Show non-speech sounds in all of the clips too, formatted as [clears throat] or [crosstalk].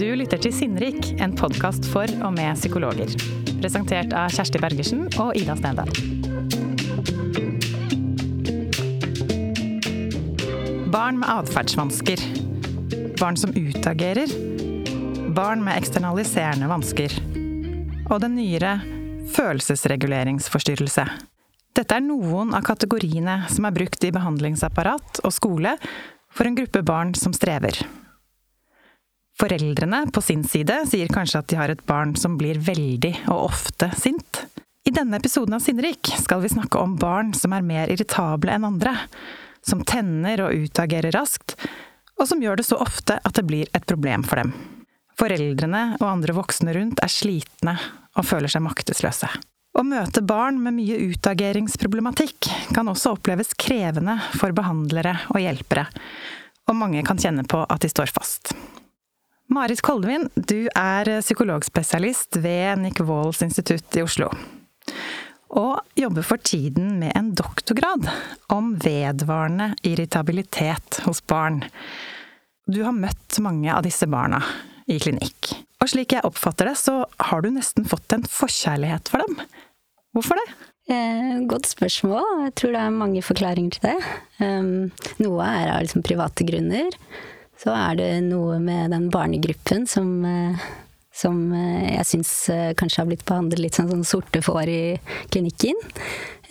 Du lytter til Sinnrik, en podkast for og med psykologer. Presentert av Kjersti Bergersen og Ida Stendal. Barn med atferdsvansker. Barn som utagerer. Barn med eksternaliserende vansker. Og den nyere følelsesreguleringsforstyrrelse. Dette er noen av kategoriene som er brukt i behandlingsapparat og skole for en gruppe barn som strever. Foreldrene på sin side sier kanskje at de har et barn som blir veldig og ofte sint. I denne episoden av Sinnrik skal vi snakke om barn som er mer irritable enn andre. Som tenner og utagerer raskt, og som gjør det så ofte at det blir et problem for dem. Foreldrene og andre voksne rundt er slitne og føler seg maktesløse. Å møte barn med mye utageringsproblematikk kan også oppleves krevende for behandlere og hjelpere, og mange kan kjenne på at de står fast. Marit Koldevin, du er psykologspesialist ved Nick Walls institutt i Oslo. Og jobber for tiden med en doktorgrad om vedvarende irritabilitet hos barn. Du har møtt mange av disse barna i klinikk. Og slik jeg oppfatter det, så har du nesten fått en forkjærlighet for dem. Hvorfor det? Eh, godt spørsmål. Jeg tror det er mange forklaringer til det. Um, noe er av liksom private grunner så er det noe med den barnegruppen som, eh, som eh, jeg syns eh, kanskje har blitt behandlet litt sånn, sånn sorte får i klinikken.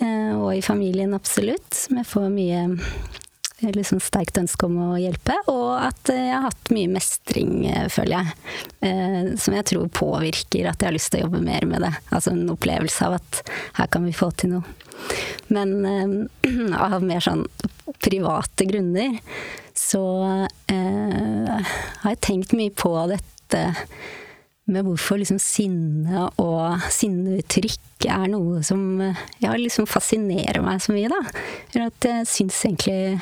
Og i familien, absolutt. Som jeg får mye liksom sterkt ønske om å hjelpe. Og at jeg har hatt mye mestring, føler jeg. Som jeg tror påvirker at jeg har lyst til å jobbe mer med det. Altså en opplevelse av at her kan vi få til noe. Men [clears throat] av mer sånn private grunner så eh, har jeg tenkt mye på dette med hvorfor liksom sinne og sinneuttrykk er noe som ja, liksom fascinerer meg så mye, da. Eller at jeg syns egentlig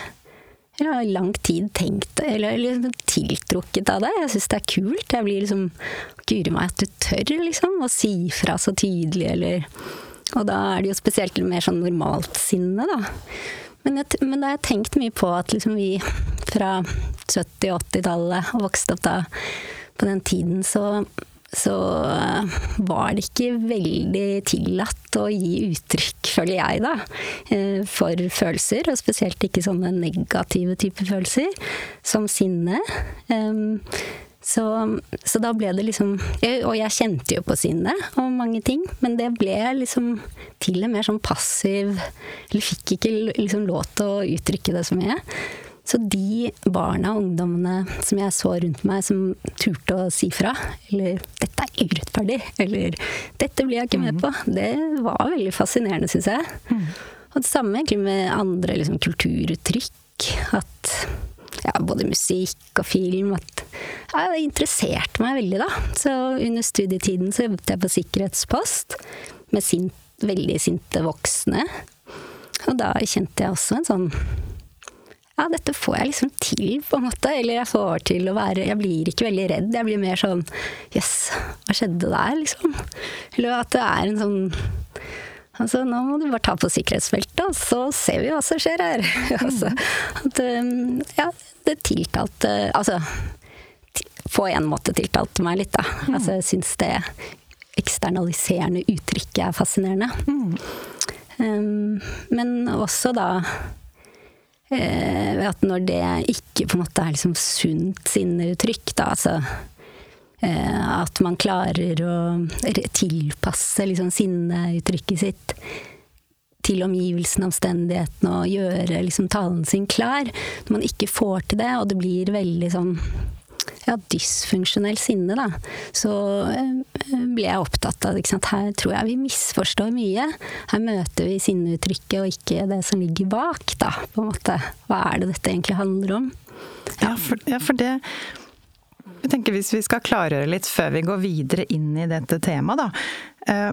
Eller har lang tid tenkt eller liksom tiltrukket av det. Jeg syns det er kult. Jeg blir liksom Guri meg at du tør, liksom, å si fra så tydelig, eller Og da er det jo spesielt mer sånn normalt sinne, da. Men, jeg, men da har jeg tenkt mye på at liksom vi fra 70- og 80-tallet og vokste opp da på den tiden, så, så eh, var det ikke veldig tillatt å gi uttrykk, føler jeg, da, eh, for følelser. Og spesielt ikke sånne negative typer følelser, som sinne. Så, så, da ble det liksom Og jeg kjente jo på sinnet og mange ting, men det ble liksom til og med sånn passiv Eller fikk ikke liksom lov til å uttrykke det så mye. Så de barna og ungdommene som jeg så rundt meg som turte å si fra, eller 'dette er urettferdig', eller 'dette blir jeg ikke med mm. på', det var veldig fascinerende, syns jeg. Mm. Og det samme egentlig med andre liksom, kulturuttrykk. At ja, både musikk og film at Det interesserte meg veldig, da. Så under studietiden så jobbet jeg på sikkerhetspost med sint, veldig sinte voksne. Og da kjente jeg også en sånn ja, dette får jeg liksom til, på en måte. Eller jeg får til å være Jeg blir ikke veldig redd. Jeg blir mer sånn Jøss, yes, hva skjedde der, liksom? Eller at det er en sånn Altså, nå må du bare ta på sikkerhetsbeltet, og så ser vi hva som skjer her. [laughs] altså, at, ja, det tiltalte Altså, på en måte tiltalte meg litt, da. Mm. Altså, jeg syns det eksternaliserende uttrykket er fascinerende. Mm. Um, men også da uh, at når det ikke på en måte er liksom sunt sinneuttrykk, da, altså eh, at man klarer å tilpasse liksom sinneuttrykket sitt til omgivelsene, omstendighetene, og gjøre liksom talen sin klar. Når man ikke får til det, og det blir veldig sånn ja, dysfunksjonell sinne, da, så eh, ble jeg opptatt av at? Her tror jeg vi misforstår mye. Her møter vi sinneuttrykket og ikke det som ligger bak, da, på en måte. Hva er det dette egentlig handler om? Ja, for, ja, for det jeg tenker Hvis vi skal klargjøre litt før vi går videre inn i dette temaet, da. Eh,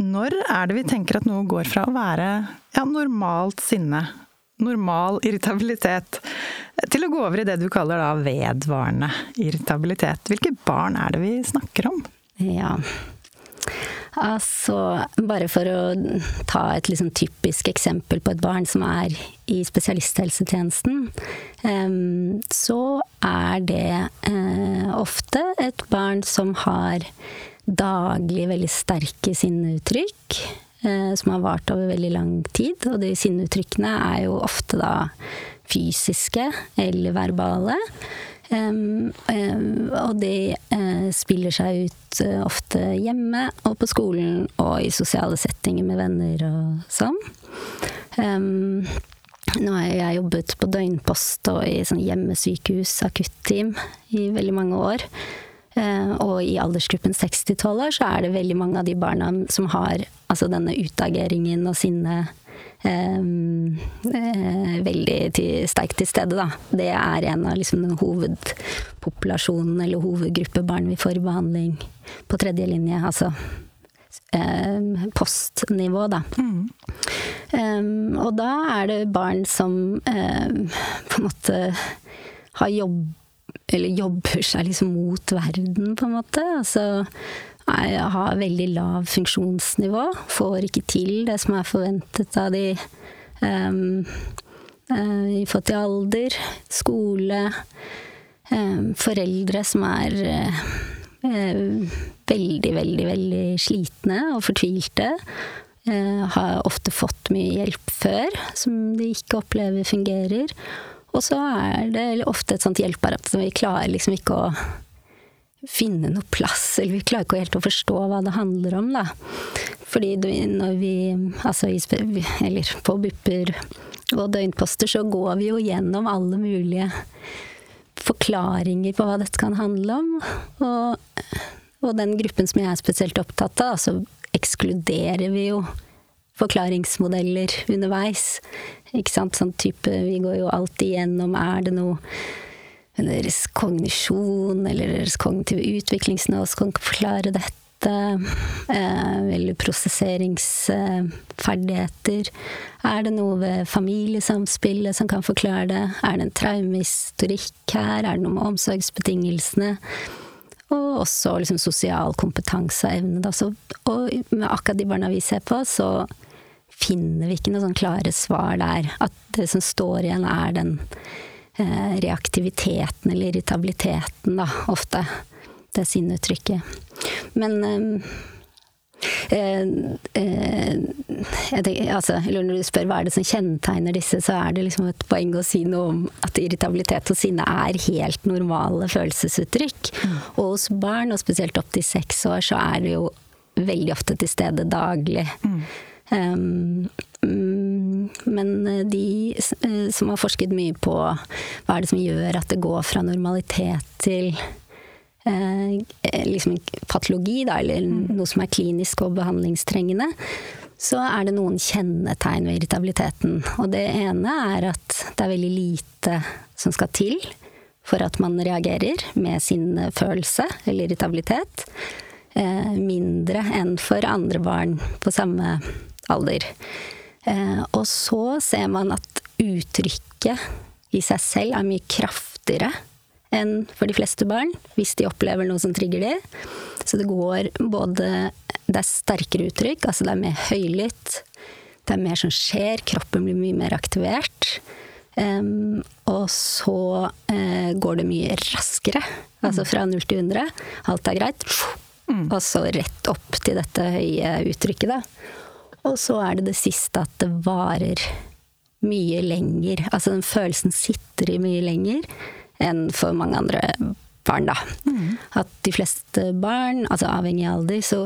når er det vi tenker at noe går fra å være ja, normalt sinne normal irritabilitet til å gå over i det du kaller da vedvarende irritabilitet. Hvilke barn er det vi snakker om? Ja, altså bare for å ta et liksom typisk eksempel på et barn som er i spesialisthelsetjenesten, så er det eh, ofte et barn som har daglig veldig sterke sinneuttrykk. Eh, som har vart over veldig lang tid. Og de sinneuttrykkene er jo ofte da fysiske eller verbale. Um, um, og de uh, spiller seg ut uh, ofte hjemme og på skolen og i sosiale settinger med venner og sånn. Um, nå har jeg jobbet på døgnpost og i sånn hjemmesykehus, akutteam, i veldig mange år. Uh, og i aldersgruppen 6-12 år så er det veldig mange av de barna som har altså denne utageringen og sinnet Ehm, eh, veldig til, sterkt til stede, da. Det er en av liksom, den hovedpopulasjonen eller hovedgruppe barn vi får i behandling på tredje linje. Altså eh, postnivå, da. Mm. Um, og da er det barn som um, på en måte har jobb eller jobber seg liksom mot verden, på en måte. Altså jeg har veldig lav funksjonsnivå. Får ikke til det som er forventet av de um, uh, i fått i alder. Skole. Um, foreldre som er uh, uh, veldig, veldig, veldig slitne og fortvilte. har ofte fått mye hjelp før, som de ikke opplever fungerer. Og så er det ofte et sånt hjelpeapparat som vi klarer liksom ikke å finne noe plass, eller vi klarer ikke helt å forstå hva det handler om, da. Fordi når vi, altså eller på bupper og døgnposter, så går vi jo gjennom alle mulige forklaringer på hva dette kan handle om. Og, og den gruppen som jeg er spesielt opptatt av, så ekskluderer vi jo forklaringsmodeller underveis. Ikke sant, sånn type Vi går jo alltid gjennom Er det noe deres kognisjon eller deres kognitive utviklingsnivå som kan forklare dette. Eh, eller prosesseringsferdigheter. Er det noe ved familiesamspillet som kan forklare det? Er det en traumehistorikk her? Er det noe med omsorgsbetingelsene? Og også liksom sosial kompetanse og evne. Og med akkurat de barna vi ser på, så finner vi ikke noen sånn klare svar der. At det som står igjen, er den Eh, reaktiviteten eller irritabiliteten, da, ofte. Det sinneuttrykket. Men Eh, eh, tenker, altså, når du spør hva er det som kjennetegner disse, så er det liksom et poeng å si noe om at irritabilitet og sinne er helt normale følelsesuttrykk. Mm. Og hos barn, og spesielt opp til seks år, så er det jo veldig ofte til stede daglig. Mm. Um, men de eh, som har forsket mye på hva er det som gjør at det går fra normalitet til eh, liksom patologi, da, eller mm. noe som er klinisk og behandlingstrengende, så er det noen kjennetegn ved irritabiliteten. Og det ene er at det er veldig lite som skal til for at man reagerer med sin følelse eller irritabilitet. Eh, mindre enn for andre barn på samme alder. Eh, og så ser man at uttrykket i seg selv er mye kraftigere enn for de fleste barn, hvis de opplever noe som trigger de. Så det går både Det er sterkere uttrykk, altså det er mer høylytt. Det er mer som skjer, kroppen blir mye mer aktivert. Um, og så uh, går det mye raskere. Altså fra 0 til 100. Alt er greit. Mm. Og så rett opp til dette høye uttrykket, da. Og så er det det siste at det varer mye lenger. Altså den følelsen sitter i mye lenger enn for mange andre barn, da. Mm. At de fleste barn, altså avhengig av alder, så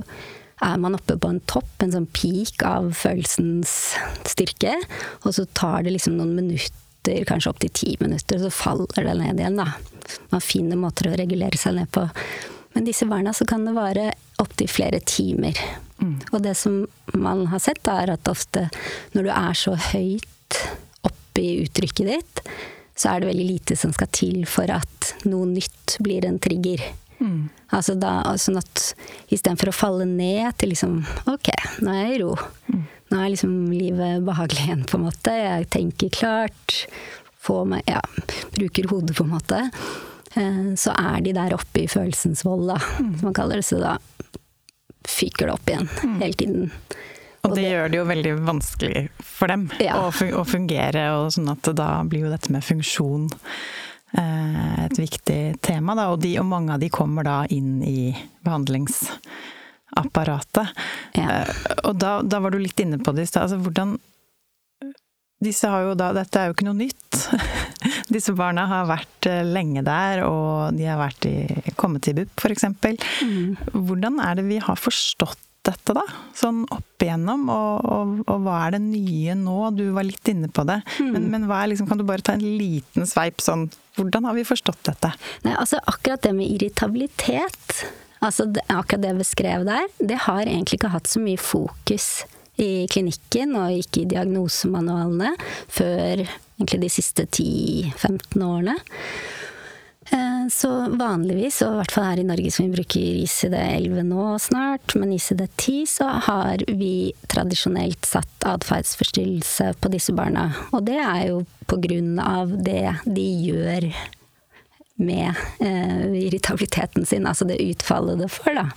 er man oppe på en topp, en sånn peak av følelsens styrke, og så tar det liksom noen minutter, kanskje opptil ti minutter, og så faller det ned igjen, da. Man finner måter å regulere seg ned på. Men disse barna så kan det vare opptil flere timer. Mm. Og det som man har sett, er at ofte når du er så høyt oppe i uttrykket ditt, så er det veldig lite som skal til for at noe nytt blir en trigger. Mm. Altså da, sånn at istedenfor å falle ned til liksom Ok, nå er jeg i ro. Mm. Nå er liksom livet behagelig igjen, på en måte. Jeg tenker klart. Får meg Ja, bruker hodet, på en måte. Eh, så er de der oppe i følelsens vold, da, mm. som man kaller det. Så da fyker det opp igjen mm. hele tiden. Og det, gjør det jo veldig vanskelig for dem ja. å, fungere, og sånn at da blir jo dette med funksjon eh, et viktig tema, da. Og, de, og mange av de kommer da inn i behandlingsapparatet. Ja. Eh, og da, da, var du litt inne på det i stad. Altså hvordan disse har jo da Dette er jo ikke noe nytt. [laughs] Disse barna har vært eh, lenge der, og de har vært i, kommet til BUP, f.eks. Mm. Hvordan er det vi har forstått dette, da? Sånn opp igjennom, og, og, og, hva er det nye nå? Du var litt inne på det. Mm. Men, men liksom, kan du bare ta en liten sveip sånn Hvordan har vi forstått dette? Nei, altså akkurat det med irritabilitet, altså det, akkurat det jeg beskrev der, det har egentlig ikke hatt så mye fokus i klinikken og ikke i diagnosemanualene før egentlig de siste 10-15 årene. Eh, så vanligvis, og i hvert fall her i Norge som vi bruker ICD-11 nå snart, men ICD-10, så har vi tradisjonelt satt atferdsforstyrrelse på disse barna. Og det er jo på grunn av det de gjør med eh, irritabiliteten sin, altså det utfallet det får, da.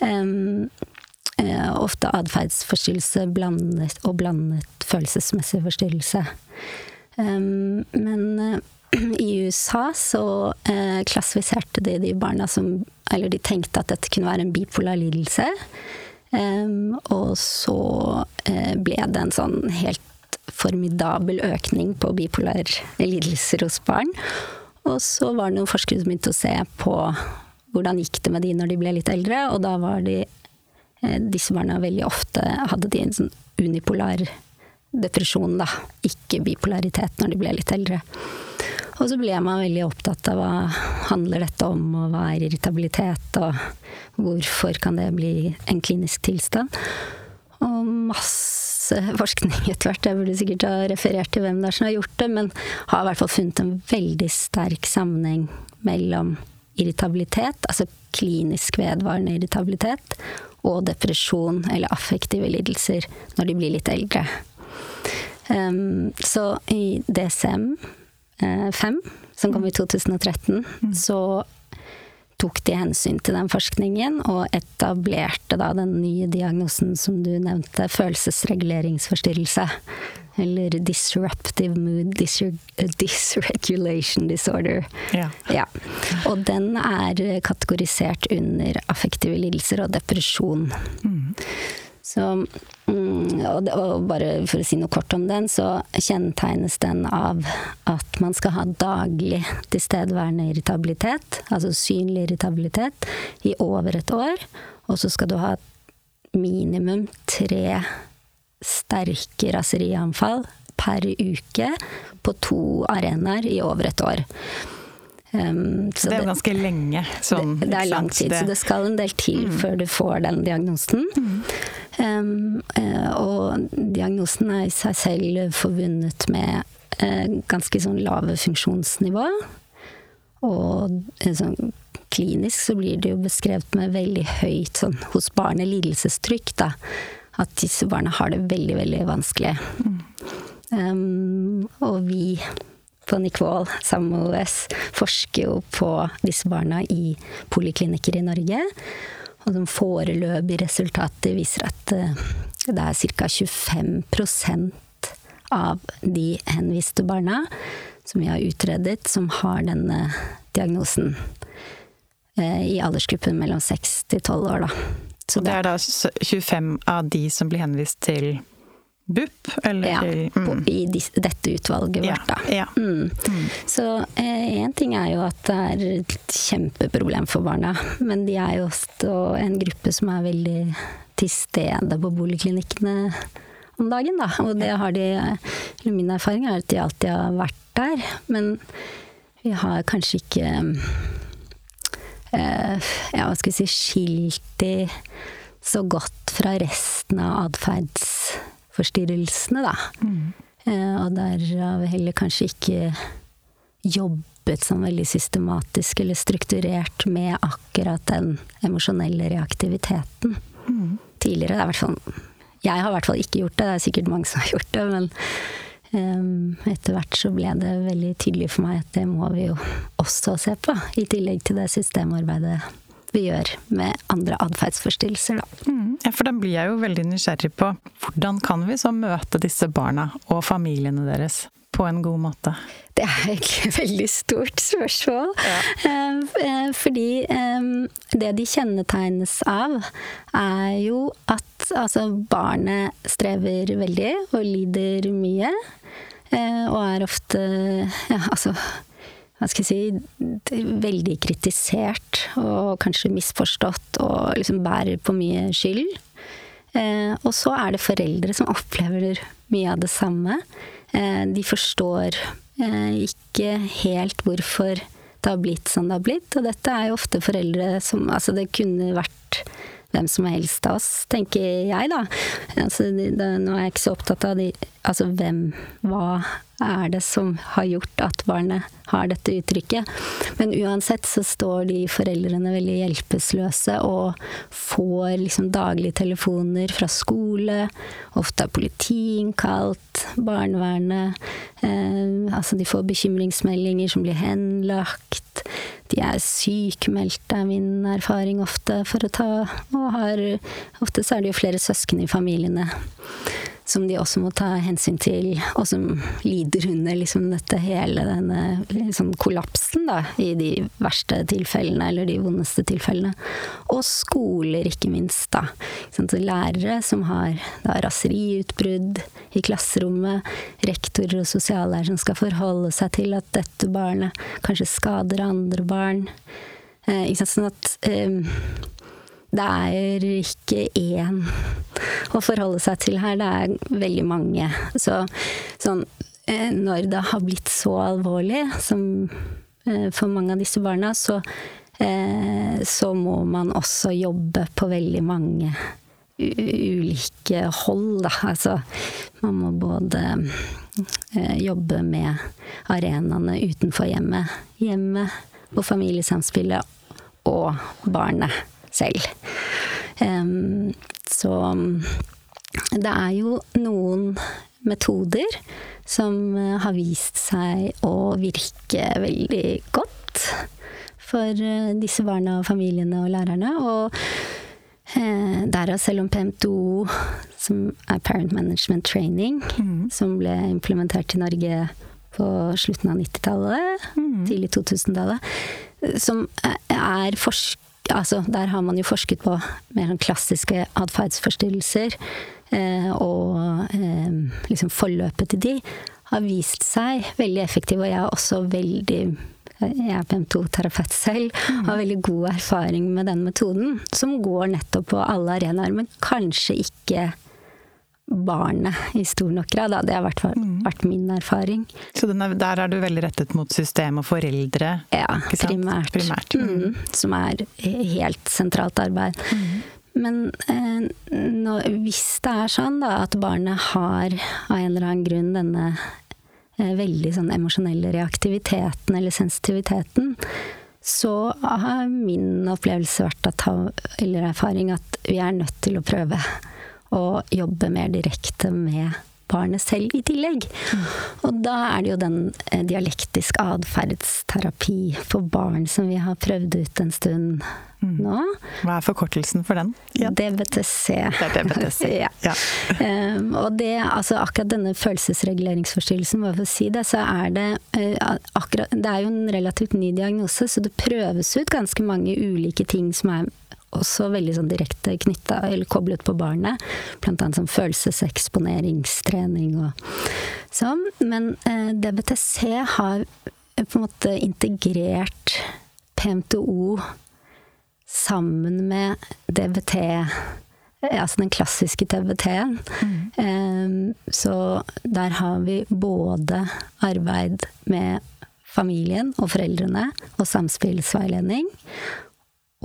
Um, ofte atferdsforstyrrelse og blandet følelsesmessig forstyrrelse. Men uh, [clears throat] i USA så uh, klassifiserte de de barna som Eller de tenkte at dette kunne være en bipolar lidelse. Og så ble det en sånn helt formidabel økning på bipolar lidelser hos barn. Og så var det noen forskere som begynte å se på hvordan gikk det med de når de ble litt eldre, og da var de Eh, disse barna veldig ofte hadde de en sånn unipolar depresjon, da. Ikke bipolaritet når de ble litt eldre. Og så ble man veldig opptatt av hva handler dette om, og hva er irritabilitet, og hvorfor kan det bli en klinisk tilstand? Og masse forskning etter hvert. Jeg burde sikkert ha referert til hvem det er som har gjort det, men har i hvert fall funnet en veldig sterk sammenheng mellom irritabilitet, altså klinisk vedvarende irritabilitet, og depresjon eller affektive lidelser når de blir litt eldre. Um, så i DCM 5, uh, som kom i 2013, mm. så tok de hensyn til den forskningen og etablerte da den nye diagnosen som du nevnte, følelsesreguleringsforstyrrelse. Eller disruptive mood disregulation disorder. Ja. ja. Og den er kategorisert under affektive lidelser og depresjon. Mm. Så, mm, og, bare for å si noe kort om den, så kjennetegnes den av at man skal ha daglig tilstedeværende irritabilitet, altså synlig irritabilitet, i over et år. Og så skal du ha minimum tre sterke raserianfall per uke på to arenaer i over et år. Um, det er jo ganske lenge. Sånn, det, det, er lang tid, det... så det skal en del til mm. før du får den diagnosen. Mm. Um, og diagnosen er i seg selv forbundet med uh, ganske sånn lave funksjonsnivå. Og uh, sånn klinisk så blir det jo beskrevet med veldig høyt sånn hos barnet lidelsestrykk, da at disse barna har det veldig, veldig vanskelig. Mm. Um, og vi på Nikvoll sammen med OS forsker jo på disse barna i poliklinikker i Norge. Og de foreløpige resultater viser at uh, det er ca. 25% av de henviste barna som vi har utredet, som har denne diagnosen. Uh, I aldersgruppen mellom 6 til 12 år, da. Så det, det er da 25 av de som blir henvist til BUP? Eller ja, mm. i dette utvalget vårt, da. Ja, ja. Mm. Mm. Så én eh, ting er jo at det er et kjempeproblem for barna, [laughs] men de er jo også en gruppe som er veldig til stede på boligklinikkene om dagen, da. Og det har de eller Min erfaring er at de alltid har vært der, men vi har kanskje ikke Eh, ja, hva skal vi si, skilt de så godt fra resten av atferdsforstyrrelsene, da. Mm. Eh, og derav heller kanskje ikke jobbet sånn veldig systematisk eller strukturert med akkurat den emosjonelle reaktiviteten. Mm. Tidligere. Det er hvert fall Jeg har i hvert fall ikke gjort det, det er sikkert mange som har gjort det, men Ehm, etter hvert så ble det veldig tydelig for meg at det må vi jo også se på, i tillegg til det systemarbeidet vi gjør med andre atferdsforstyrrelser, da. Mm, ja, for da blir jeg jo veldig nysgjerrig på hvordan kan vi så møte disse barna og familiene deres på en god måte? Det er egentlig et veldig stort spørsmål. Ja. Eh, fordi det de kjennetegnes av, er jo at altså, barnet strever veldig og lider mye. Og er ofte ja, altså hva skal jeg si, veldig kritisert og kanskje misforstått og liksom bærer på mye skyld. Eh, og så er det foreldre som opplever mye av det samme. Eh, de forstår eh, ikke helt hvorfor det har blitt som det har blitt. Og dette er jo ofte foreldre som Altså, det kunne vært hvem som helst av oss, tenker jeg, da. Altså, det, nå er jeg ikke så opptatt av de Altså hvem Hva er det som har gjort at barnet har dette uttrykket? Men uansett så står de foreldrene veldig hjelpeløse og får liksom daglige telefoner fra skole. Ofte er politi innkalt, barnevernet. Eh, altså de får bekymringsmeldinger som blir henlagt. De er sykmeldte, er min erfaring ofte, for å ta Og har Ofte så er det jo flere søsken i familiene som de også må ta hensyn til, og som lider under liksom dette hele denne liksom kollapsen, da, i de verste tilfellene, eller de vondeste tilfellene. Og skoler, ikke minst, da. Så lærere som har da raseriutbrudd i klasserommet, rektorer og sosiallærere som skal forholde seg til at dette barnet kanskje skader andre barn. Eh, ikke sant? Sånn at eh, det er ikke én å forholde seg til her, det er veldig mange. Så sånn eh, Når det har blitt så alvorlig som eh, for mange av disse barna, så, eh, så må man også jobbe på veldig mange ulike hold, da. Altså man må både jobbe med arenaene utenfor hjemmet, hjemmet og familiesamspillet og barnet selv. Så det er jo noen metoder som eh, har vist seg å virke veldig godt for eh, disse barna og familiene og lærerne. Og eh, derav selv om PMTO, som er Parent Management Training, mm. som ble implementert i Norge på slutten av 90-tallet, mm. tidlig 2000-tallet, som er forsk altså, der har man jo forsket på mer sånn klassiske atferdsforstyrrelser. Eh, og eh, liksom forløpet til de har vist seg veldig effektiv, og jeg er også veldig jeg er PM2-terapeut selv, mm. har veldig god erfaring med den metoden, som går nettopp på alle arenaer, men kanskje ikke barnet i stor nok grad. Da. Det har vært, mm. vært min erfaring. Så er, der er du veldig rettet mot system og foreldre? Ja, primært. primært. Mm. mm. Som er helt sentralt arbeid. Mm. Men eh, nå, hvis det er sånn da, at barnet har av en eller annen grunn denne eh, veldig sånn emosjonelle reaktiviteten eller sensitiviteten, så har min opplevelse vært at, eller erfaring at vi er nødt til å prøve å jobbe mer direkte med barnet selv i tillegg. Mm. Og da er det jo den eh, dialektisk atferdsterapi for barn som vi har prøvd ut en stund mm. nå. Hva er forkortelsen for den? Ja. DBTC. Det er DBTC. [laughs] ja. ja. um, og det, altså akkurat denne følelsesreguleringsforstyrrelsen, bare for å si det, så er det uh, akkurat Det er jo en relativt ny diagnose, så det prøves ut ganske mange ulike ting som er også veldig sånn direkte knytta eller koblet på barnet. Blant annet som følelseseksponeringstrening og sånn. Men eh, DBTC har eh, på en måte integrert PMTO sammen med DBT eh, altså den klassiske DBT-en. Mm. Så der har vi både arbeid med familien og foreldrene og samspillsveiledning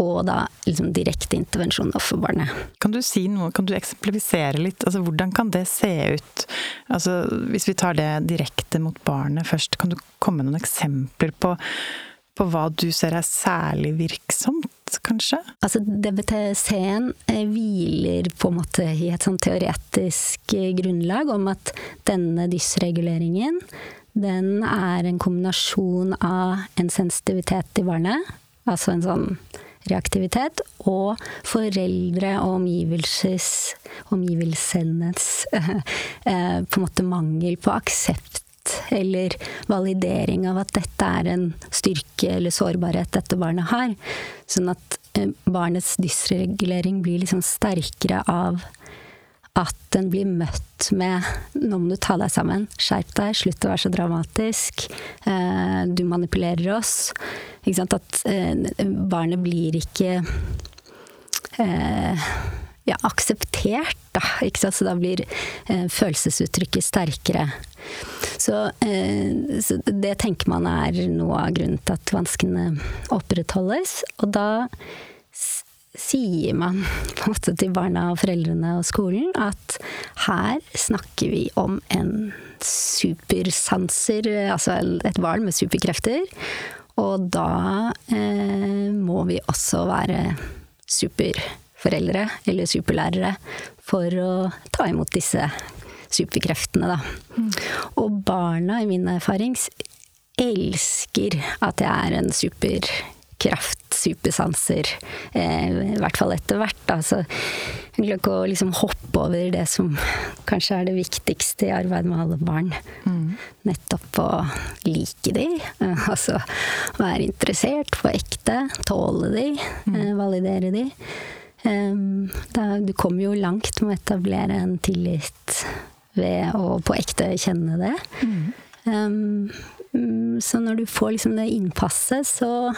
og da liksom direkte intervensjon overfor barnet. Kan du si noe, kan du eksemplifisere litt? Altså, hvordan kan det se ut? Altså, hvis vi tar det direkte mot barnet først, kan du komme med noen eksempler på, på hva du ser er særlig virksomt? Kanskje? Altså DBTC-en eh, hviler på en måte i et sånn teoretisk eh, grunnlag om at denne dysreguleringen den er en kombinasjon av en sensitivitet i barnet, altså en sånn reaktivitet, og foreldre og omgivelses, omgivelsenes eh, på en måte mangel på aksept eller validering av at dette er en styrke eller sårbarhet dette barnet har. Sånn at eh, barnets dysregulering blir liksom sterkere av at den blir møtt med 'nå må du ta deg sammen', skjerp deg, slutt å være så dramatisk, eh, du manipulerer oss. At barnet blir ikke ja, akseptert, da. Så da blir eh, følelsesuttrykket sterkere. Så, eh, så, det tenker man er noe av grunnen til at vanskene opprettholdes. Og da sier man [laughs] på en måte til barna og foreldrene og skolen at her snakker vi om en supersanser, altså et barn med superkrefter. Og da eh, må vi også være superforeldre, eller superlærere for å ta imot disse superkreftene, da. Mm. Og barna, i min erfaring, elsker at jeg er en superkraft, supersanser. Eh, I hvert fall etter hvert, da. Så jeg klarer ikke å liksom hoppe over det som kanskje er det viktigste i arbeid med alle barn. Mm. Nettopp å like de, altså være interessert på ekte, tåle de, mm. validere de. Da, du kommer jo langt med å etablere en tillit ved å på ekte kjenne det. Mm. Um, så når du får liksom det innpasset, så,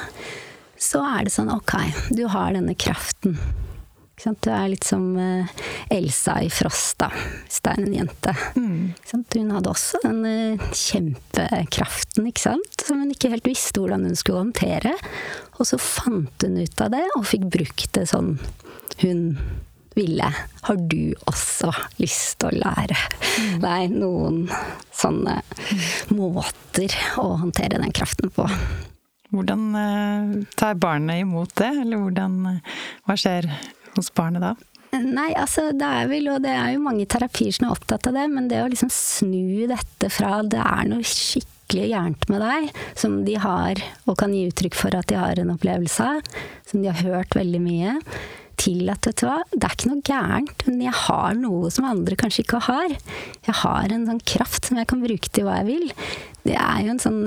så er det sånn ok, du har denne kraften. Du er litt som uh, Elsa i Frost, da, hvis det er en jente. Mm. Hun hadde også den uh, kjempekraften, ikke sant? som hun ikke helt visste hvordan hun skulle håndtere. Og så fant hun ut av det, og fikk brukt det sånn hun ville. Har du også lyst til å lære mm. deg noen sånne måter å håndtere den kraften på? Hvordan eh, tar barnet imot det, eller hvordan, eh, hva skjer hos barnet da? Nei, altså det er vel, og det er jo mange terapier som er opptatt av det, men det å liksom snu dette fra det er noe skikkelig gærent med deg, som de har og kan gi uttrykk for at de har en opplevelse av, som de har hørt veldig mye, til at vet du hva, det er ikke noe gærent, men jeg har noe som andre kanskje ikke har. Jeg har en sånn kraft som jeg kan bruke til hva jeg vil. Det er jo en sånn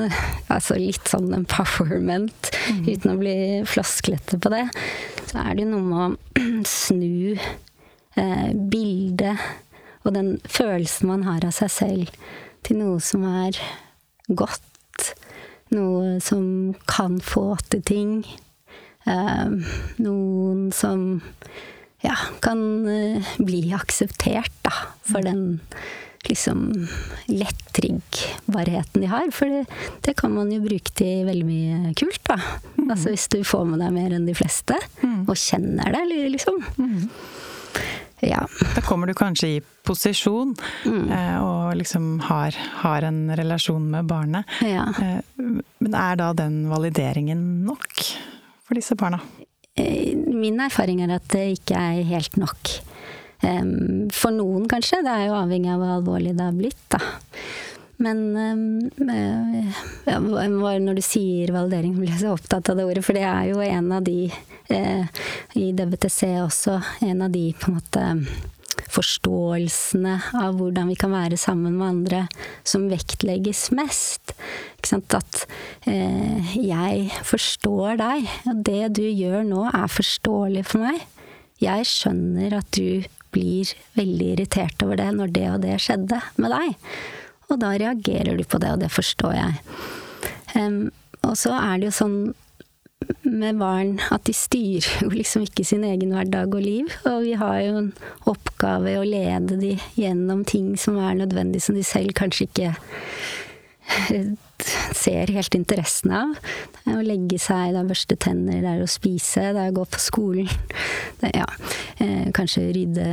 altså litt sånn empowerment, mm. uten å bli flasklete på det. Så er det jo noe med å [clears throat] snu eh, bildet og den følelsen man har av seg selv, til noe som er godt. Noe som kan få til ting. Eh, noen som ja, kan eh, bli akseptert, da, for mm. den liksom lettriggbarheten de har. For det, det, kan man jo bruke til veldig mye kult, da. Mm. Altså hvis du får med deg mer enn de fleste, mm. og kjenner det, liksom. Mm. Ja. Da kommer du kanskje i posisjon mm. eh, og liksom har, har, en relasjon med barnet. Ja. Men er da den valideringen nok? For disse barna? Eh, min erfaring er at det ikke er helt nok. For noen, kanskje. Det er jo avhengig av hvor alvorlig det har blitt, da. Men eh, ja, når du sier validering, blir jeg så opptatt av det ordet, for det er jo en av de eh, i DBTC også, en av de på en måte forståelsene av hvordan vi kan være sammen med andre, som vektlegges mest. At eh, jeg forstår deg, og det du gjør nå er forståelig for meg. Jeg skjønner at du blir veldig irritert over det når det og det skjedde med deg. Og da reagerer du på det, og det forstår jeg. Um, og så er det jo sånn med barn at de styrer jo liksom ikke sin egen hverdag og liv. Og vi har jo en oppgave å lede de gjennom ting som er nødvendig, som de selv kanskje ikke eh, ser helt interessen av. Det er å legge seg, det er å børste tenner, det er å spise, det er å gå på skolen. Det, ja, eh, kanskje rydde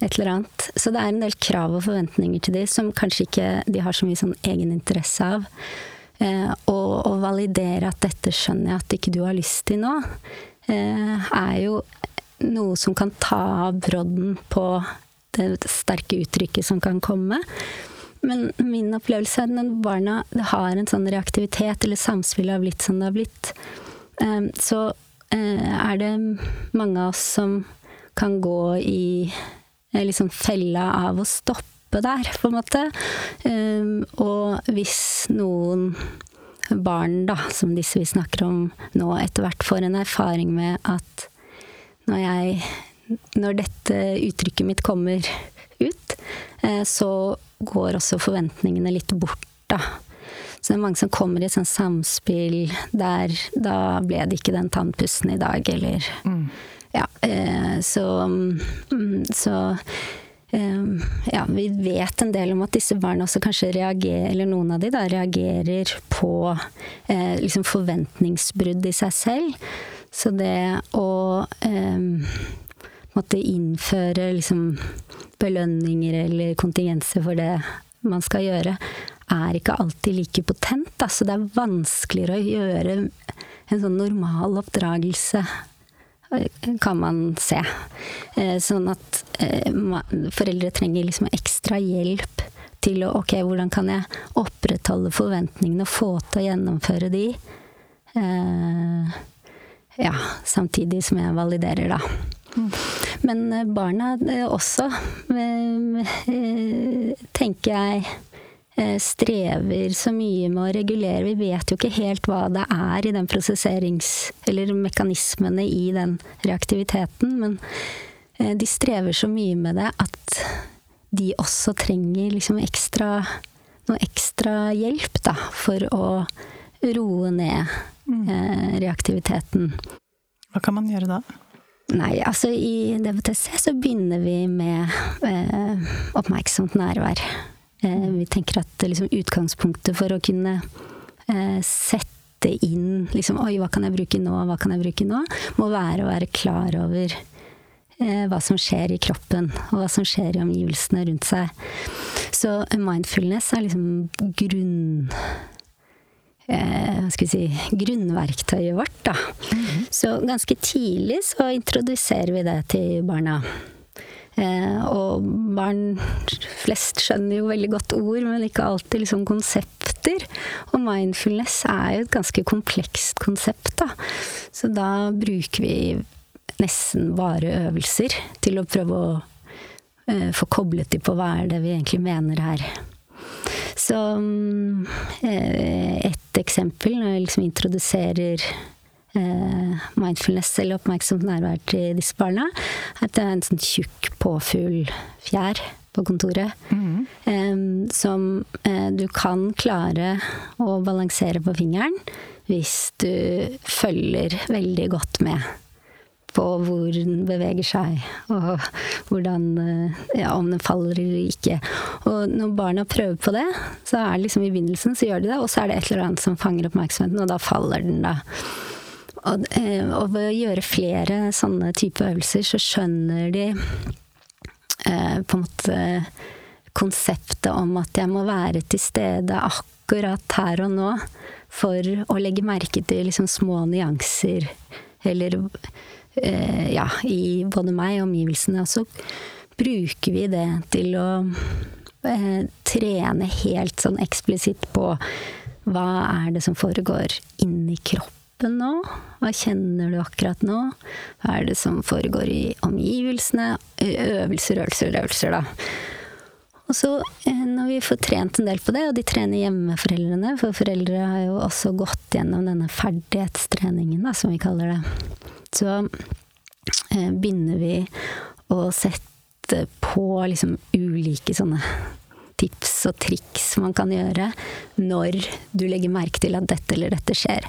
et eller annet. Så det er en del krav og forventninger til de som kanskje ikke de har så mye sånn egeninteresse av. Eh, og, og, validere at dette skjønner jeg at ikke du har lyst til nå, eh, er jo noe som kan ta av brodden på det sterke uttrykket som kan komme. Men min opplevelse er at barna har en sånn reaktivitet, eller samspillet har blitt som det har blitt, eh, så er det mange av oss som kan gå i liksom fella av å stoppe gapet der, på en måte. Um, og hvis noen barn, da, som disse vi snakker om nå, etter hvert får en erfaring med at når jeg Når dette uttrykket mitt kommer ut, eh, så går også forventningene litt bort, da. Så det er mange som kommer i et sånt samspill der da ble det ikke den tannpussen i dag, eller mm. Ja. Eh, så, mm, så Ehm, ja, vi vet en del om at disse barna også kanskje reagerer, eller noen av de da, reagerer på eh, liksom forventningsbrudd i seg selv. Så det å eh, måtte innføre liksom belønninger eller kontingenser for det man skal gjøre, er ikke alltid like potent. Da. Så det er vanskeligere å gjøre en sånn normal oppdragelse kan man se. Eh, sånn at eh, foreldre trenger liksom ekstra hjelp til å Ok, hvordan kan jeg opprettholde forventningene og få til å gjennomføre de? Eh, ja, samtidig som jeg validerer, da. Mm. Men barna også, tenker jeg strever så mye med å regulere. Vi vet jo ikke helt hva det er i den prosesserings... Eller mekanismene i den reaktiviteten, men eh, de strever så mye med det at de også trenger liksom ekstra noe ekstra hjelp, da, for å roe ned mm. eh, reaktiviteten. Hva kan man gjøre da? Nei, altså i DVTC så begynner vi med eh, oppmerksomt nærvær. Eh, vi tenker at liksom, utgangspunktet for å kunne eh, sette inn liksom, Oi, hva kan jeg bruke nå, hva kan jeg bruke nå? Må være å være klar over eh, hva som skjer i kroppen, og hva som skjer i omgivelsene rundt seg. Så mindfulness er liksom grunn... hva skal vi si grunnverktøyet vårt, da. Mm -hmm. Så ganske tidlig så introduserer vi det til barna. Eh, og barn flest skjønner jo veldig godt ord, men ikke alltid liksom konsepter. Og mindfulness er jo et ganske komplekst konsept, da. Så da bruker vi nesten bare øvelser til å prøve å eh, få koblet de på hva er det vi egentlig mener her. Så eh, et eksempel når jeg liksom introduserer mindfulness eller oppmerksomt nærvær til disse barna. At det er en sånn tjukk påfuglfjær på kontoret. Mm. Um, som uh, du kan klare å balansere på fingeren hvis du følger veldig godt med på hvor den beveger seg, og hvordan Ja, om den faller eller ikke. Og når barna prøver på det, så er det liksom i begynnelsen så gjør de det, og så er det et eller annet som fanger oppmerksomheten, og da faller den, da. Og, eh, og ved å gjøre flere sånne type øvelser, så skjønner de eh, på en måte konseptet om at jeg må være til stede akkurat her og nå for å legge merke til liksom små nyanser eller eh, ja, i både meg og omgivelsene. Og så bruker vi det til å eh, trene helt sånn eksplisitt på hva er det som foregår inni kroppen kroppen nå? Hva kjenner du akkurat nå? Hva er det som foregår i omgivelsene? Øvelser, øvelser, øvelser, da. Og så eh, når vi får trent en del på det, og de trener hjemmeforeldrene, for foreldre har jo også gått gjennom denne ferdighetstreningen, da, som vi kaller det, så eh, begynner vi å sette på liksom ulike sånne tips og triks man kan gjøre når du legger merke til at dette eller dette skjer.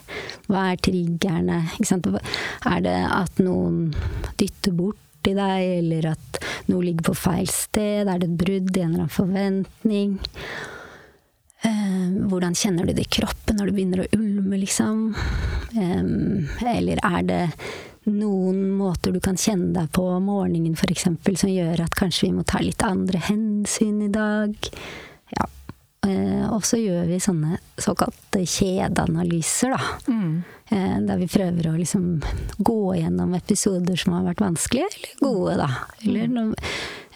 Hva er triggerne? Er det at noen dytter bort i deg, eller at noe ligger på feil sted? Er det et brudd i en eller annen forventning? Eh, hvordan kjenner du det i kroppen når du begynner å ulme, liksom? eller er det noen måter du kan kjenne deg på om morgenen f.eks. som gjør at kanskje vi må ta litt andre hensyn i dag. Ja. Eh, og så gjør vi sånne såkalte kjedeanalyser, da. Mm. Eh, der vi prøver å liksom gå gjennom episoder som har vært vanskelige, eller gode, da. Eller noe,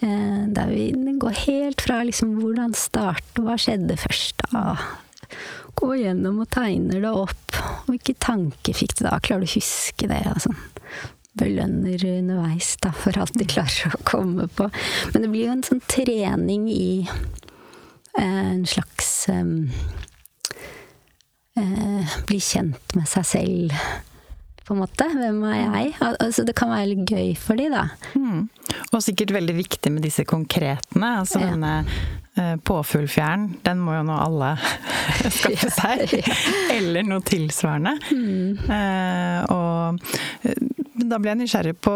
eh, der vi går helt fra liksom hvordan starte, hva skjedde først, da gå gjennom og tegner det opp. Hvilke tanker fikk du da? Klarer du å huske det? Og sånn. belønner underveis da, for alt de klarer å komme på. Men det blir jo en sånn trening i eh, en slags eh, Bli kjent med seg selv, på en måte. Hvem er jeg? Altså, det kan være litt gøy for de da. Mm. Og sikkert veldig viktig med disse konkretene. Altså ja. denne påfuglfjæren, den må jo nå alle [laughs] skaffe seg. Eller noe tilsvarende. Mm. Uh, og da ble jeg nysgjerrig på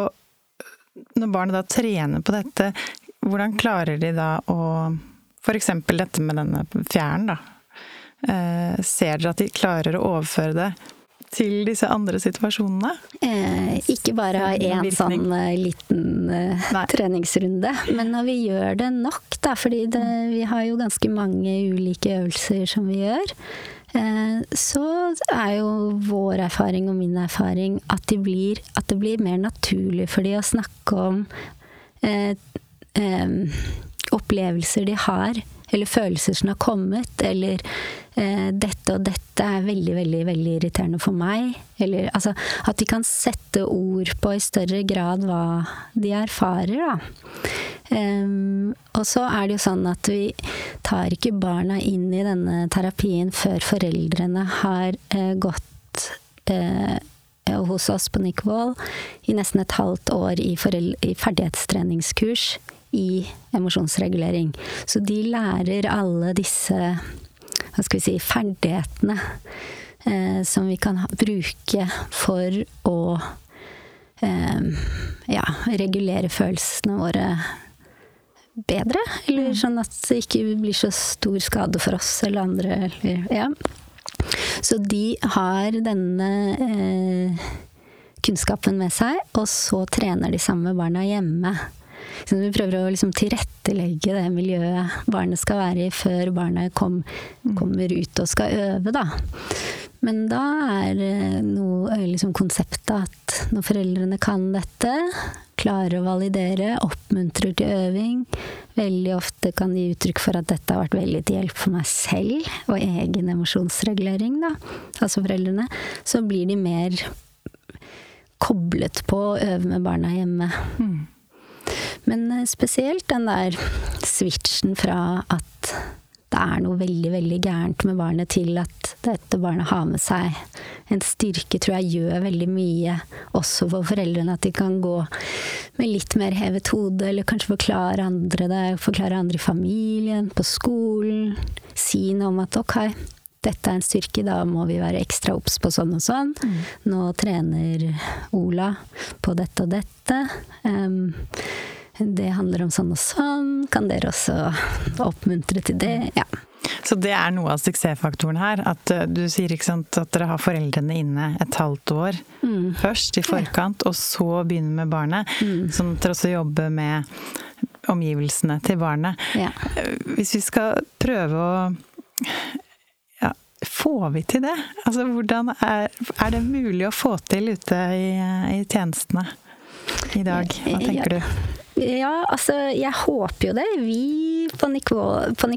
Når barnet da trener på dette, hvordan klarer de da å F.eks. dette med denne fjæren, da. Ser dere at de klarer å overføre det til disse andre situasjonene? Eh, ikke bare ha én sånn uh, liten eh, treningsrunde, men når vi gjør det nok, da, fordi det, vi har jo ganske mange ulike øvelser som vi gjør, eh, så er jo vår erfaring og min erfaring at, de blir, at det blir mer naturlig for de å snakke om eh, eh, opplevelser de har eller følelser som har kommet, eller eh, 'dette og dette er veldig, veldig, veldig irriterende for meg', eller altså At de kan sette ord på i større grad hva de erfarer, da. Um, og så er det jo sånn at vi tar ikke barna inn i denne terapien før foreldrene har eh, gått eh, hos oss på Nick Wall i nesten et halvt år i, i ferdighetstreningskurs i emosjonsregulering. Så de lærer alle disse hva skal vi si, ferdighetene eh, som vi kan bruke for å eh, ja, regulere følelsene våre bedre. Eller mm. sånn at det ikke blir så stor skade for oss eller andre. Eller, ja. Så de har denne eh, kunnskapen med seg, og så trener de samme barna hjemme. Så vi prøver å liksom tilrettelegge det miljøet barnet skal være i før barnet kom, kommer ut og skal øve, da. Men da er noe liksom konseptet at når foreldrene kan dette, klarer å validere, oppmuntrer til øving Veldig ofte kan gi uttrykk for at dette har vært veldig til hjelp for meg selv og egen emosjonsregulering, da. Altså foreldrene. Så blir de mer koblet på å øve med barna hjemme. Mm. Men eh, spesielt den der switchen fra at det er noe veldig, veldig gærent med barnet, til at dette barnet har med seg en styrke, tror jeg gjør veldig mye. Også for foreldrene, at de kan gå med litt mer hevet hode, eller kanskje forklare andre det, forklare andre i familien, på skolen. Si noe om at ok, dette er en styrke, da må vi være ekstra obs på sånn og sånn. Mm. Nå trener Ola på dette og dette. Um, det handler om sånn og sånn. Kan dere også [laughs] oppmuntre til det? Ja. Så det er noe av suksessfaktoren her. At uh, du sier ikke sant, at dere har foreldrene inne et halvt år mm. først i forkant, ja. og så begynner med barnet. Mm. Sånn at dere også jobber med omgivelsene til barnet. Ja. Uh, hvis vi skal prøve å ja, Får vi til det? Altså, hvordan er, er det mulig å få til ute i, i tjenestene i dag? Hva tenker du? Ja, altså jeg håper jo det. Vi på Nick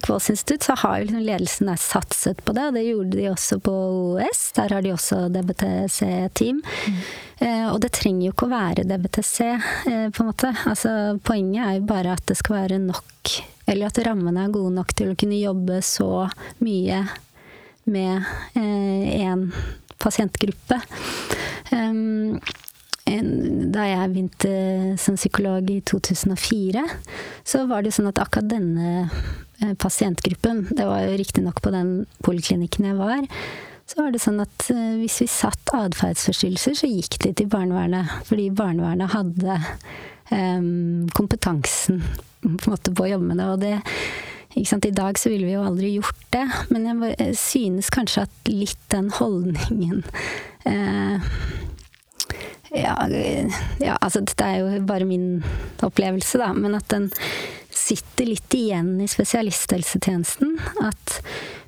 Walls institutt så har jo liksom ledelsen der satset på det, og det gjorde de også på OS. Der har de også DBTC-team. Mm. Eh, og det trenger jo ikke å være DBTC, eh, på en måte. Altså poenget er jo bare at det skal være nok, eller at rammene er gode nok til å kunne jobbe så mye med én eh, pasientgruppe. Um, da jeg begynte som psykolog i 2004, så var det sånn at akkurat denne eh, pasientgruppen, det var jo riktignok på den poliklinikken jeg var, så var det sånn at eh, hvis vi satt atferdsforstyrrelser, så gikk de til barnevernet. Fordi barnevernet hadde um, kompetansen på, en måte, på å jobbe med det. Og det i dag så ville vi jo aldri gjort det, men jeg synes kanskje at litt den holdningen eh, ja, ja, altså dette er jo bare min opplevelse, da, men at den sitter litt igjen i spesialisthelsetjenesten. At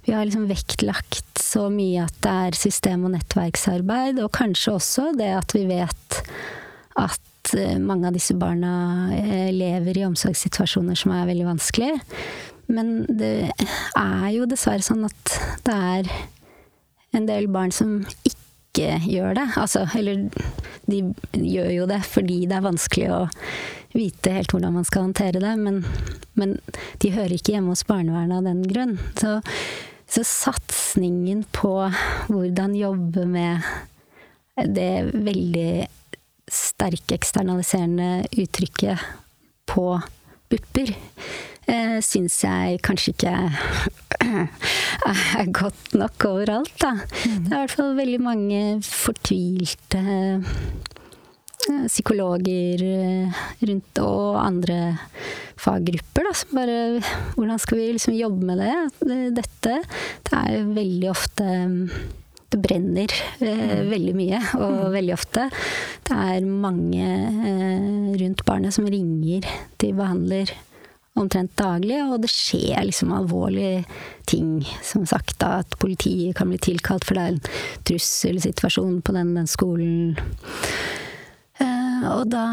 vi har liksom vektlagt så mye at det er system- og nettverksarbeid, og kanskje også det at vi vet at eh, mange av disse barna eh, lever i omsorgssituasjoner som er veldig vanskelige. Men det er jo dessverre sånn at det er en del barn som ikke gjør det. Altså, eller de gjør jo det fordi det er vanskelig å vite helt hvordan man skal håndtere det, men, men de hører ikke hjemme hos barnevernet av den grunn. Så, så satsingen på hvordan jobbe med det veldig sterke eksternaliserende uttrykket på bupper, eh, syns jeg kanskje ikke [laughs] er godt nok overalt, da. Mm. Det er i hvert fall veldig mange fortvilte eh, psykologer eh, rundt, og andre faggrupper, da, som bare Hvordan skal vi liksom jobbe med det? Dette det er veldig ofte det brenner eh, mm. veldig mye, og mm. veldig ofte. Det er mange eh, rundt barnet som ringer til behandler omtrent daglig, og det skjer liksom alvorlige ting. Som sagt, da, at politiet kan bli tilkalt for det er en trusselsituasjon på den, den skolen. Eh, og da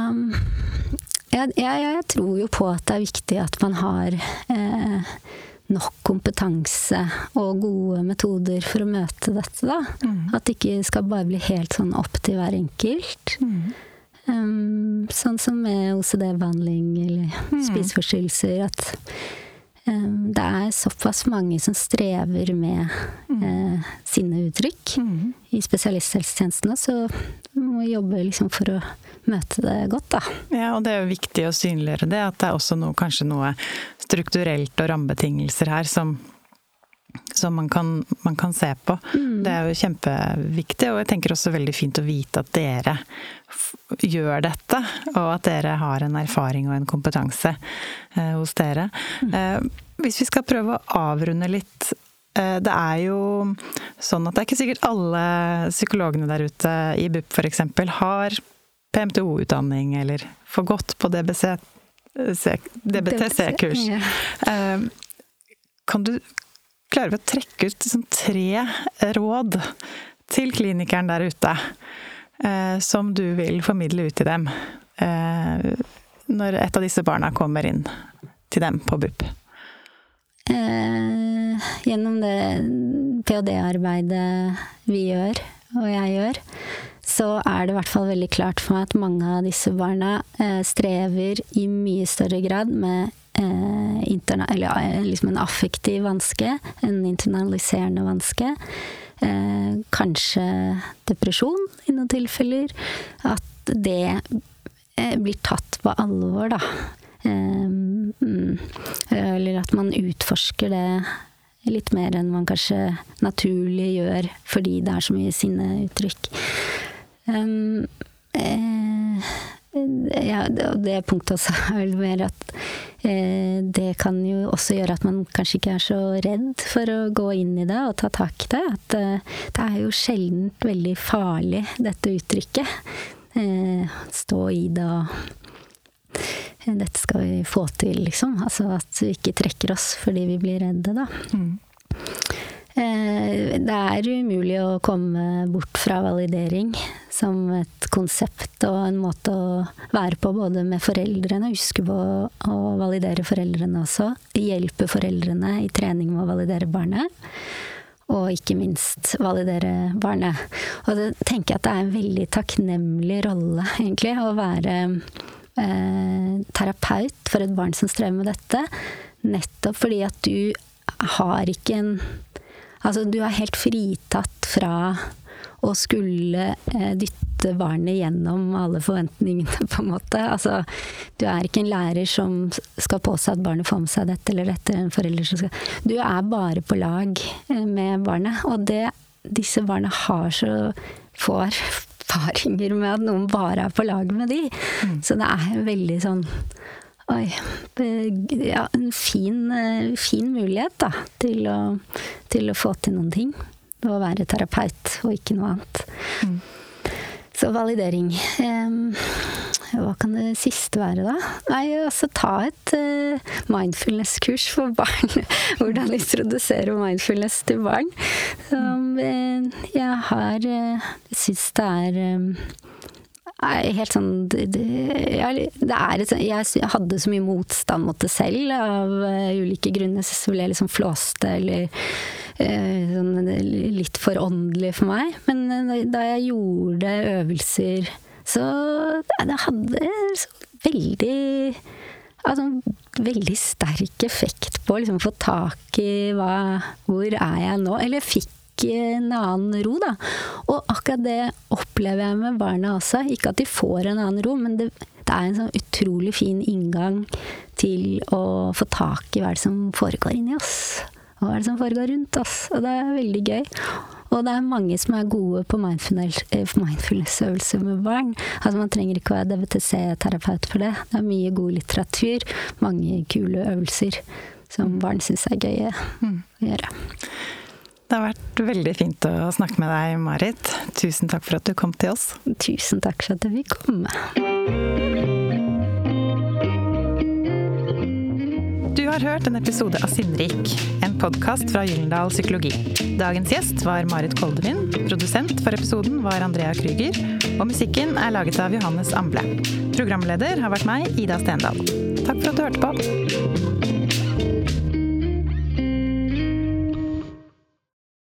jeg, jeg, jeg, tror jo på at det er viktig at man har eh, nok kompetanse og gode metoder for å møte dette, da. Mm. At det ikke skal bare bli helt sånn opp til hver enkelt. Mm. Um, sånn som med OCD-behandling eller mm. spiseforstyrrelser. At um, det er såpass mange som strever med mm. uh, sinneuttrykk mm. i spesialisthelsetjenesten, så vi må jobbe liksom for å møte det godt, da. Ja, og det er jo viktig å synliggjøre det, at det er også noe, kanskje noe strukturelt og rammebetingelser her som som man kan, man kan se på. Mm. Det er jo kjempeviktig, og jeg tenker også veldig fint å vite at dere gjør dette, og at dere har en erfaring og en kompetanse eh, hos dere. Mm. Eh, hvis vi skal prøve å avrunde litt eh, det er jo sånn at det er ikke sikkert alle psykologene der ute i BUP f.eks. har PMTO-utdanning eller får gått på DBTC-kurs. DBTC ja. kan du klarer vi å trekke ut liksom tre råd til klinikeren der ute eh, som du vil formidle ut til dem eh, når et av disse barna kommer inn til dem på BUP? Eh, gjennom det ph.d.-arbeidet vi gjør, og jeg gjør, så er det i hvert fall veldig klart for meg at mange av disse barna eh, strever i mye større grad med eh, eller, eh, liksom en affektiv vanske, en internaliserende vanske. Eh, kanskje depresjon i noen tilfeller. At det eh, blir tatt på alvor, da. Mm, eller at man utforsker det litt mer enn man kanskje naturlig gjør fordi det er så mye sinneuttrykk. Um, eh, ja, det punktet også [laughs] er vel mer at eh, det kan jo også gjøre at man kanskje ikke er så redd for å gå inn i det og ta tak i det. At eh, det er jo sjelden veldig farlig, dette uttrykket. Eh, stå i det og eh, dette skal vi få til, liksom. Altså at vi ikke trekker oss fordi vi blir redde, da. Mm. Eh, det er umulig å komme bort fra validering som et konsept og en måte å være på både med foreldrene, huske på å validere foreldrene også. Hjelpe foreldrene i trening med å validere barnet. Og ikke minst validere barnet. Og det tenker jeg at det er en veldig takknemlig rolle, egentlig, å være eh, terapeut for et barn som strever med dette. Nettopp fordi at du har ikke en Altså, du er helt fritatt fra å skulle eh, dytte barnet gjennom alle forventningene, [laughs] på en måte. Altså, du er ikke en lærer som skal påse at barnet får med seg dette eller dette, en forelder som skal Du er bare på lag eh, med barnet. Og det disse barna har så få erfaringer med at noen bare er på lag med de. Mm. Så det er veldig sånn Oi. Ja, en fin, eh, fin mulighet, da, til å, til å få til noen ting. Å være terapeut, og ikke noe annet. Mm. Så validering. Um, hva kan det siste være, da? Nei, altså ta et uh, mindfulness-kurs for [laughs] barn. Hvordan introdusere mindfulness til barn. Så, uh, jeg har uh, syns det er um, helt sånn det, det, er et, Jeg hadde så mye motstand mot det selv av uh, ulike grunner. Så ble jeg liksom flåste eller eh, sånn litt for åndelig for meg. Men eh, da jeg gjorde øvelser, så det hadde så veldig altså, veldig sterk effekt på å liksom, få tak i hva Hvor er jeg nå? Eller fikk en annen ro, da. Og akkurat det opplever jeg med barna også. Ikke at de får en annen ro, men det, det er en sånn utrolig fin inngang til å få tak i hva det som foregår inni oss. Og hva er det som foregår rundt oss. Og det er veldig gøy. Og det er mange som er gode på eh, mindfulness-øvelser med barn. Altså Man trenger ikke å være DVTC-terapeut for det. Det er mye god litteratur, mange kule øvelser som barn syns er gøy å gjøre. Det har vært veldig fint å snakke med deg, Marit. Tusen takk for at du kom til oss. Tusen takk for at jeg fikk komme. Du har hørt en episode av Sinnrik, en podkast fra Gyllendal Psykologi. Dagens gjest var Marit Koldevin. produsent for episoden var Andrea Krüger, og musikken er laget av Johannes Amble. Programleder har vært meg, Ida Stendal. Takk for at du hørte på.